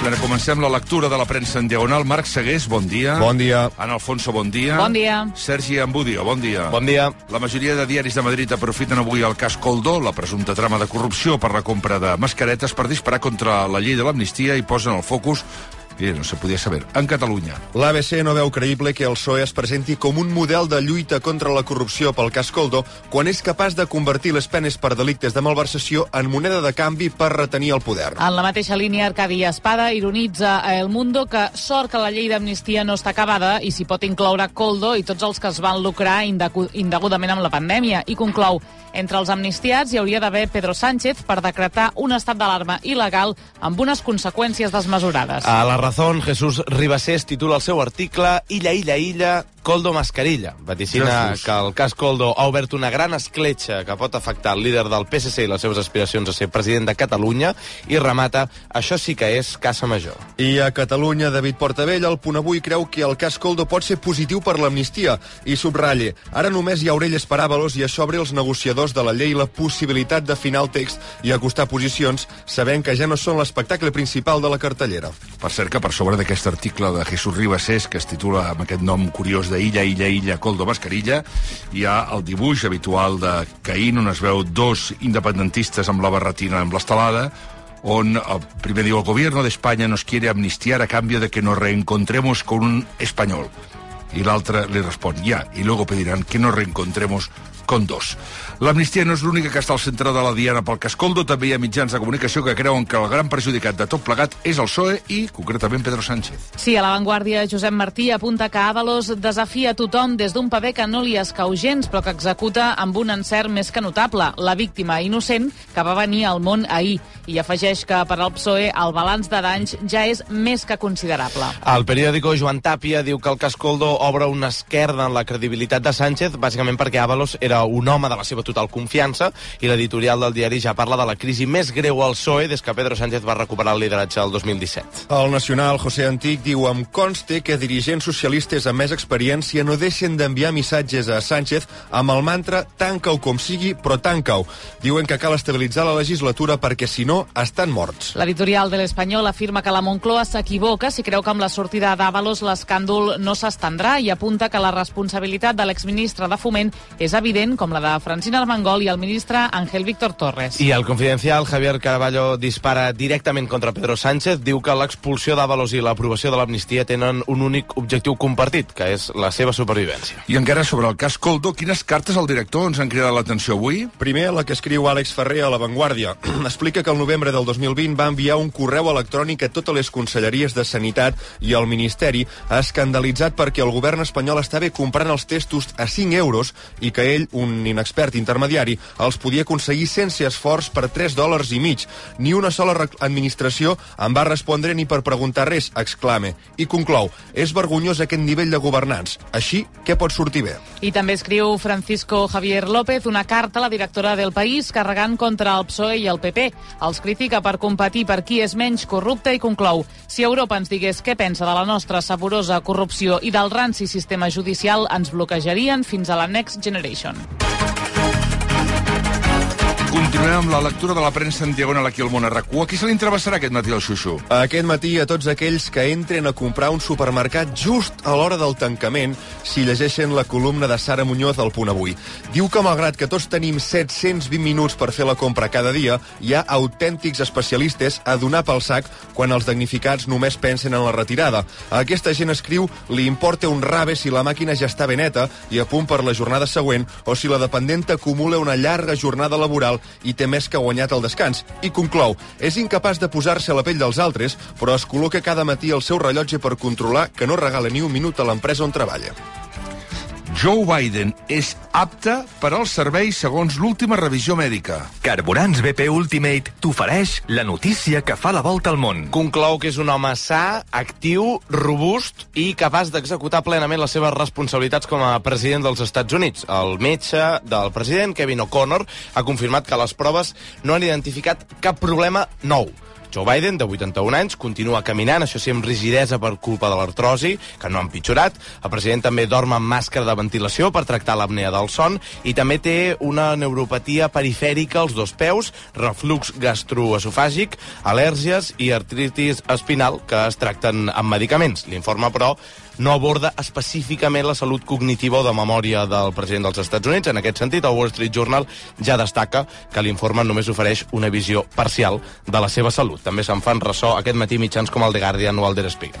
Sempre, comencem la lectura de la premsa en diagonal. Marc Segués, bon dia. Bon dia. Ana Alfonso, bon dia. Bon dia. Sergi Ambudio, bon dia. Bon dia. La majoria de diaris de Madrid aprofiten avui el cas Coldo, la presumpta trama de corrupció per la compra de mascaretes, per disparar contra la llei de l'amnistia i posen el focus Mira, no se podia saber. En Catalunya. L'ABC no veu creïble que el PSOE es presenti com un model de lluita contra la corrupció pel cas Coldo quan és capaç de convertir les penes per delictes de malversació en moneda de canvi per retenir el poder. En la mateixa línia, Arcadi Espada ironitza a El Mundo que sort que la llei d'amnistia no està acabada i s'hi pot incloure Coldo i tots els que es van lucrar indegudament amb la pandèmia. I conclou, entre els amnistiats hi hauria d'haver Pedro Sánchez per decretar un estat d'alarma il·legal amb unes conseqüències desmesurades. A La Razón, Jesús Ribasés titula el seu article Illa, illa, illa, Coldo Mascarilla. Vaticina Jesús. que el cas Coldo ha obert una gran escletxa que pot afectar el líder del PSC i les seves aspiracions a ser president de Catalunya i remata, això sí que és caça major. I a Catalunya, David Portavell, el punt avui creu que el cas Coldo pot ser positiu per l'amnistia i subratlla. Ara només hi ha orelles per àvalos i això obre els negociadors de la llei la possibilitat d'afinar el text i acostar posicions, sabent que ja no són l'espectacle principal de la cartellera. Per cert que per sobre d'aquest article de Jesús Ribasés, que es titula amb aquest nom curiós de Illa, Illa, Illa, Coldo Mascarilla, hi ha el dibuix habitual de Caín, on es veu dos independentistes amb la barretina amb l'estelada, on el primer diu el gobierno de nos quiere amnistiar a cambio de que nos reencontremos con un español. Y l'altre li respon, ja, y luego pedirán que nos reencontremos con dos. L'amnistia no és l'única que està al centre de la diana pel Cascoldo, també hi ha mitjans de comunicació que creuen que el gran perjudicat de tot plegat és el PSOE i, concretament, Pedro Sánchez. Sí, a l'avantguàrdia, Josep Martí apunta que Ábalos desafia tothom des d'un paper que no li escau gens, però que executa amb un encert més que notable, la víctima innocent que va venir al món ahir. I afegeix que per al PSOE el balanç de danys ja és més que considerable. El periòdico Joan Tàpia diu que el cas Coldo obre una esquerda en la credibilitat de Sánchez, bàsicament perquè Ábalos era un home de la seva total confiança i l'editorial del diari ja parla de la crisi més greu al PSOE des que Pedro Sánchez va recuperar el lideratge el 2017. El nacional José Antic diu em conste que dirigents socialistes amb més experiència no deixen d'enviar missatges a Sánchez amb el mantra tanca-ho com sigui, però tanca-ho. Diuen que cal estabilitzar la legislatura perquè si no estan morts. L'editorial de l'Espanyol afirma que la Moncloa s'equivoca si creu que amb la sortida d'Àvalos l'escàndol no s'estendrà i apunta que la responsabilitat de l'exministre de Foment és evident, com la de Francina Armengol i el ministre Ángel Víctor Torres. I el confidencial Javier Caraballo dispara directament contra Pedro Sánchez, diu que l'expulsió d'Avalos i l'aprovació de l'amnistia tenen un únic objectiu compartit, que és la seva supervivència. I encara sobre el cas Coldo, quines cartes al director ens han cridat l'atenció avui? Primer, la que escriu Àlex Ferrer a La Vanguardia. Explica que el novembre del 2020 va enviar un correu electrònic a totes les conselleries de Sanitat i al Ministeri escandalitzat perquè el govern espanyol estava comprant els testos a 5 euros i que ell, un inexpert intermediari, els podia aconseguir sense esforç per 3 dòlars i mig. Ni una sola administració en va respondre ni per preguntar res, exclame. I conclou, és vergonyós aquest nivell de governants. Així, què pot sortir bé? I també escriu Francisco Javier López una carta a la directora del País carregant contra el PSOE i el PP. Els critica per competir per qui és menys corrupte i conclou si Europa ens digués què pensa de la nostra saborosa corrupció i del ranci sistema judicial ens bloquejarien fins a la Next Generation. Continuem amb la lectura de la premsa en diagonal aquí al RAC1. A qui se li entrevessarà aquest matí el xuxu? Aquest matí a tots aquells que entren a comprar un supermercat just a l'hora del tancament si llegeixen la columna de Sara Muñoz al punt avui. Diu que malgrat que tots tenim 720 minuts per fer la compra cada dia, hi ha autèntics especialistes a donar pel sac quan els damnificats només pensen en la retirada. A aquesta gent escriu li importa un rave si la màquina ja està ben neta i a punt per la jornada següent o si la dependenta acumula una llarga jornada laboral i té més que guanyat el descans. I conclou, és incapaç de posar-se a la pell dels altres, però es col·loca cada matí el seu rellotge per controlar que no regala ni un minut a l'empresa on treballa. Joe Biden és apte per al servei segons l'última revisió mèdica. Carburants BP Ultimate t'ofereix la notícia que fa la volta al món. Conclou que és un home sa, actiu, robust i capaç d'executar plenament les seves responsabilitats com a president dels Estats Units. El metge del president, Kevin O'Connor, ha confirmat que les proves no han identificat cap problema nou. Joe Biden, de 81 anys, continua caminant, això sí, amb rigidesa per culpa de l'artrosi, que no ha empitjorat. El president també dorm amb màscara de ventilació per tractar l'apnea del son i també té una neuropatia perifèrica als dos peus, reflux gastroesofàgic, al·lèrgies i artritis espinal que es tracten amb medicaments. L'informe, però, no aborda específicament la salut cognitiva o de memòria del president dels Estats Units. En aquest sentit, el Wall Street Journal ja destaca que l'informe només ofereix una visió parcial de la seva salut. També se'n fan ressò aquest matí mitjans com el The Guardian o el Der Spiegel.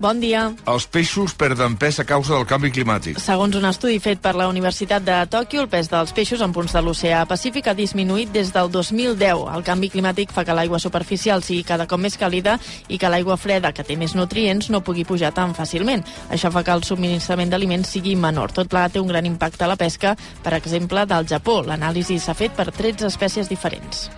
Bon dia. Els peixos perden pes a causa del canvi climàtic. Segons un estudi fet per la Universitat de Tòquio, el pes dels peixos en punts de l'oceà Pacífic ha disminuït des del 2010. El canvi climàtic fa que l'aigua superficial sigui cada cop més càlida i que l'aigua freda, que té més nutrients, no pugui pujar tan fàcilment. Això fa que el subministrament d'aliments sigui menor. Tot plegat té un gran impacte a la pesca, per exemple, del Japó. L'anàlisi s'ha fet per 13 espècies diferents.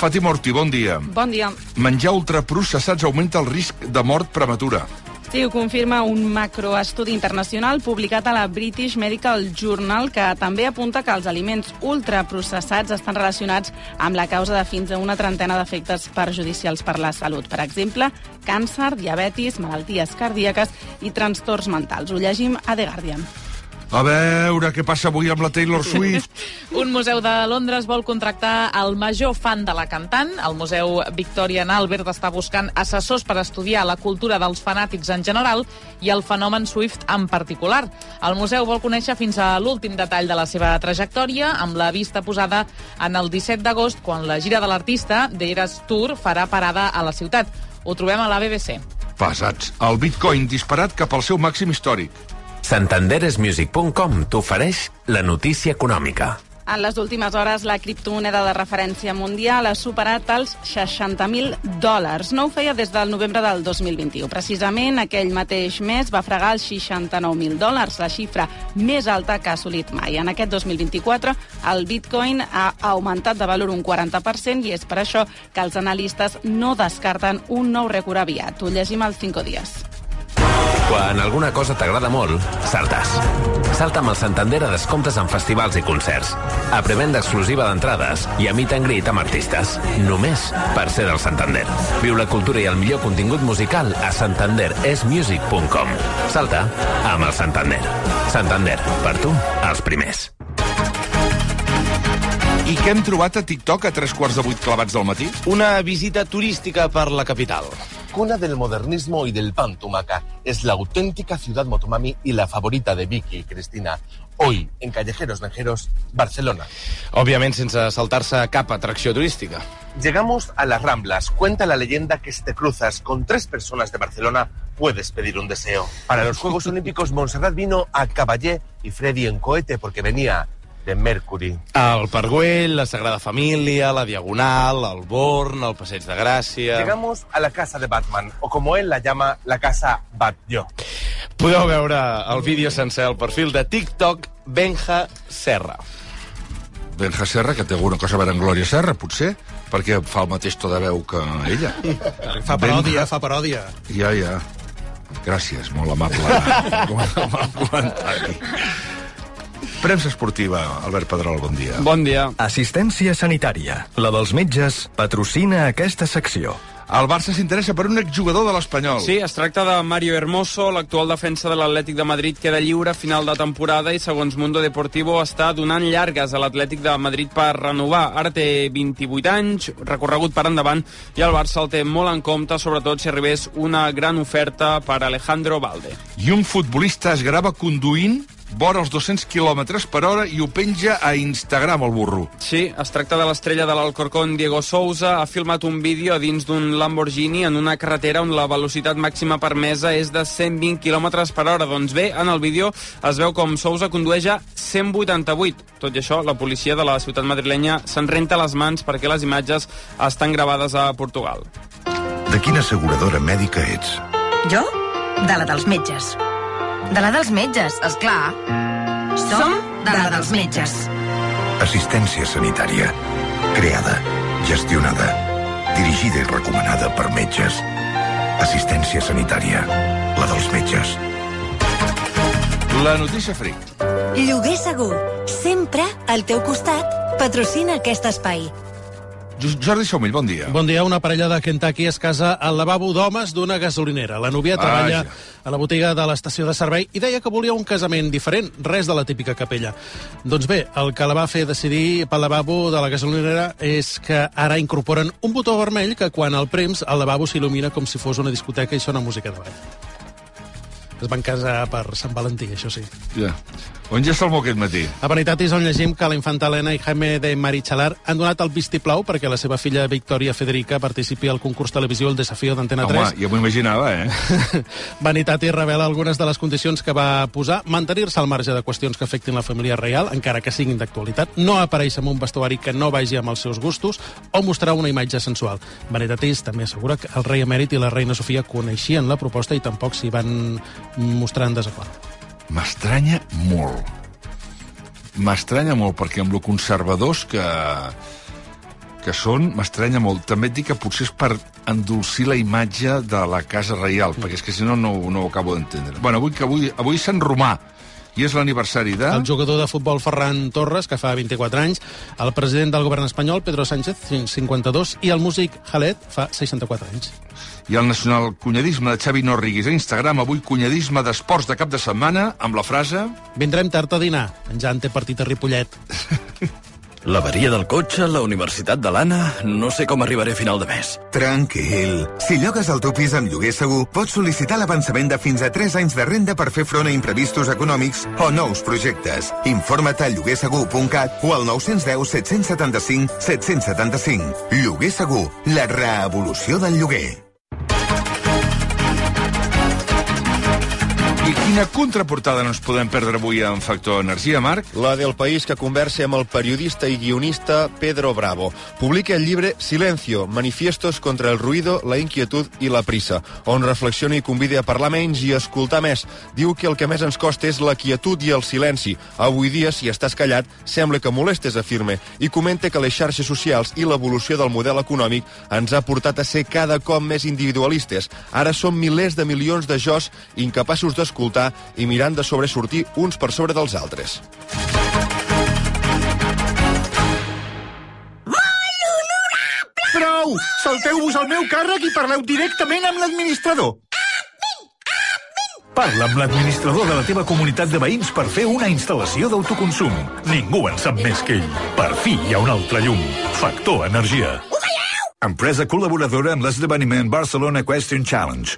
Fàtima Ortí, bon dia. Bon dia. Menjar ultraprocessats augmenta el risc de mort prematura. Sí, ho confirma un macroestudi internacional publicat a la British Medical Journal que també apunta que els aliments ultraprocessats estan relacionats amb la causa de fins a una trentena d'efectes perjudicials per la salut. Per exemple, càncer, diabetis, malalties cardíaques i trastorns mentals. Ho llegim a The Guardian. A veure què passa avui amb la Taylor Swift. Un museu de Londres vol contractar el major fan de la cantant. El Museu Victorian Albert està buscant assessors per estudiar la cultura dels fanàtics en general i el fenomen Swift en particular. El museu vol conèixer fins a l'últim detall de la seva trajectòria, amb la vista posada en el 17 d'agost, quan la gira de l'artista, The Eras Tour, farà parada a la ciutat. Ho trobem a la BBC. Pesats. El bitcoin disparat cap al seu màxim històric. Santanderesmusic.com t'ofereix la notícia econòmica. En les últimes hores, la criptomoneda de referència mundial ha superat els 60.000 dòlars. No ho feia des del novembre del 2021. Precisament aquell mateix mes va fregar els 69.000 dòlars, la xifra més alta que ha assolit mai. En aquest 2024, el bitcoin ha augmentat de valor un 40% i és per això que els analistes no descarten un nou rècord aviat. Ho llegim als 5 dies. Quan alguna cosa t'agrada molt, saltes. Salta amb el Santander a descomptes en festivals i concerts. A prevenda exclusiva d'entrades i a meet and greet amb artistes. Només per ser del Santander. Viu la cultura i el millor contingut musical a santanderesmusic.com. Salta amb el Santander. Santander, per tu, els primers. I què hem trobat a TikTok a tres quarts de vuit clavats del matí? Una visita turística per la capital. Cuna del modernismo y del pan tumaca, es la auténtica ciudad motomami y la favorita de Vicky y Cristina. Hoy, en Callejeros Venjeros, Barcelona. Òbviament sense saltar-se cap atracció turística. Llegamos a las Ramblas. Cuenta la leyenda que si te cruzas con tres personas de Barcelona, puedes pedir un deseo. Para los Juegos Olímpicos, Montserrat vino a Caballé y Freddy en cohete porque venía de Mercury. El Pargüell, la Sagrada Família, la Diagonal, el Born, el Passeig de Gràcia... Llegamos a la casa de Batman, o como él la llama, la casa Batlló. Podeu veure el vídeo sencer al perfil de TikTok Benja Serra. Benja Serra, que té alguna cosa a veure amb Glòria Serra, potser, perquè fa el mateix to de veu que ella. Fa paròdia, fa paròdia. Ja, ja. Gràcies, molt amable. molt amable comentari. Premsa esportiva, Albert Pedrol, bon dia. Bon dia. Assistència sanitària. La dels metges patrocina aquesta secció. El Barça s'interessa per un exjugador de l'Espanyol. Sí, es tracta de Mario Hermoso, l'actual defensa de l'Atlètic de Madrid queda lliure a final de temporada i segons Mundo Deportivo està donant llargues a l'Atlètic de Madrid per renovar. Ara té 28 anys, recorregut per endavant i el Barça el té molt en compte, sobretot si arribés una gran oferta per Alejandro Valde. I un futbolista es grava conduint vora els 200 km per hora i ho penja a Instagram, el burro. Sí, es tracta de l'estrella de l'Alcorcón, Diego Sousa. Ha filmat un vídeo a dins d'un Lamborghini en una carretera on la velocitat màxima permesa és de 120 km per hora. Doncs bé, en el vídeo es veu com Sousa condueix a 188. Tot i això, la policia de la ciutat madrilenya se'n renta les mans perquè les imatges estan gravades a Portugal. De quina asseguradora mèdica ets? Jo? De la dels metges. De la dels metges, és clar. Som de la dels metges. Assistència sanitària. Creada, gestionada, dirigida i recomanada per metges. Assistència sanitària. La dels metges. La notícia fric. Lloguer segur. Sempre al teu costat. Patrocina aquest espai. Jordi Somell, bon dia. Bon dia. Una parella de Kentucky es casa al lavabo d'homes d'una gasolinera. La novia treballa Vaja. a la botiga de l'estació de servei i deia que volia un casament diferent, res de la típica capella. Doncs bé, el que la va fer decidir pel lavabo de la gasolinera és que ara incorporen un botó vermell que quan el prems el lavabo s'il·lumina com si fos una discoteca i sona música de ball. Es van casar per Sant Valentí, això sí. Ja. On ja Salmó aquest matí? A Veritatis on llegim que la infanta Helena i Jaime de Marichalar han donat el vistiplau perquè la seva filla Victoria Federica participi al concurs televisiu El Desafío d'Antena 3. Home, ja m'ho imaginava, eh? Vanitatis revela algunes de les condicions que va posar, mantenir-se al marge de qüestions que afectin la família reial, encara que siguin d'actualitat, no aparèixer amb un vestuari que no vagi amb els seus gustos o mostrar una imatge sensual. Vanitatis també assegura que el rei emèrit i la reina Sofia coneixien la proposta i tampoc s'hi van mostrar en desacord. M'estranya molt. M'estranya molt, perquè amb lo conservadors que que són, m'estranya molt. També et dic que potser és per endolcir la imatge de la Casa Reial, perquè és que si no, no, no ho acabo d'entendre. Bueno, avui, que avui, avui Sant Romà, i és l'aniversari de... El jugador de futbol Ferran Torres, que fa 24 anys, el president del govern espanyol, Pedro Sánchez, 52, i el músic Jalet, fa 64 anys. I el nacional cunyadisme de Xavi Norriguis a Instagram, avui cunyadisme d'esports de cap de setmana, amb la frase... Vindrem tard a dinar, en Jan té partit a Ripollet. L'averia del cotxe, la universitat de l'Anna... No sé com arribaré a final de mes. Tranquil. Si llogues el teu pis amb lloguer segur, pots sol·licitar l'avançament de fins a 3 anys de renda per fer front a imprevistos econòmics o nous projectes. Informa't a lloguersegur.cat o al 910 775 775. Lloguer segur, la revolució del lloguer. I quina contraportada no ens podem perdre avui en Factor Energia, Marc? La del País que conversa amb el periodista i guionista Pedro Bravo. Publica el llibre Silencio, manifiestos contra el ruido, la inquietud i la prisa, on reflexiona i convida a parlar menys i a escoltar més. Diu que el que més ens costa és la quietud i el silenci. Avui dia, si estàs callat, sembla que molestes, afirme, i comenta que les xarxes socials i l'evolució del model econòmic ens ha portat a ser cada cop més individualistes. Ara som milers de milions de jos incapaços d'escoltar i mirant de sobresortir uns per sobre dels altres. Prou! Salteu-vos al meu càrrec i parleu directament amb l'administrador. Parla amb l'administrador de la teva comunitat de veïns per fer una instal·lació d'autoconsum. Ningú en sap més que ell. Per fi hi ha un altre llum. Factor Energia. Empresa col·laboradora amb l'esdeveniment Barcelona Question Challenge.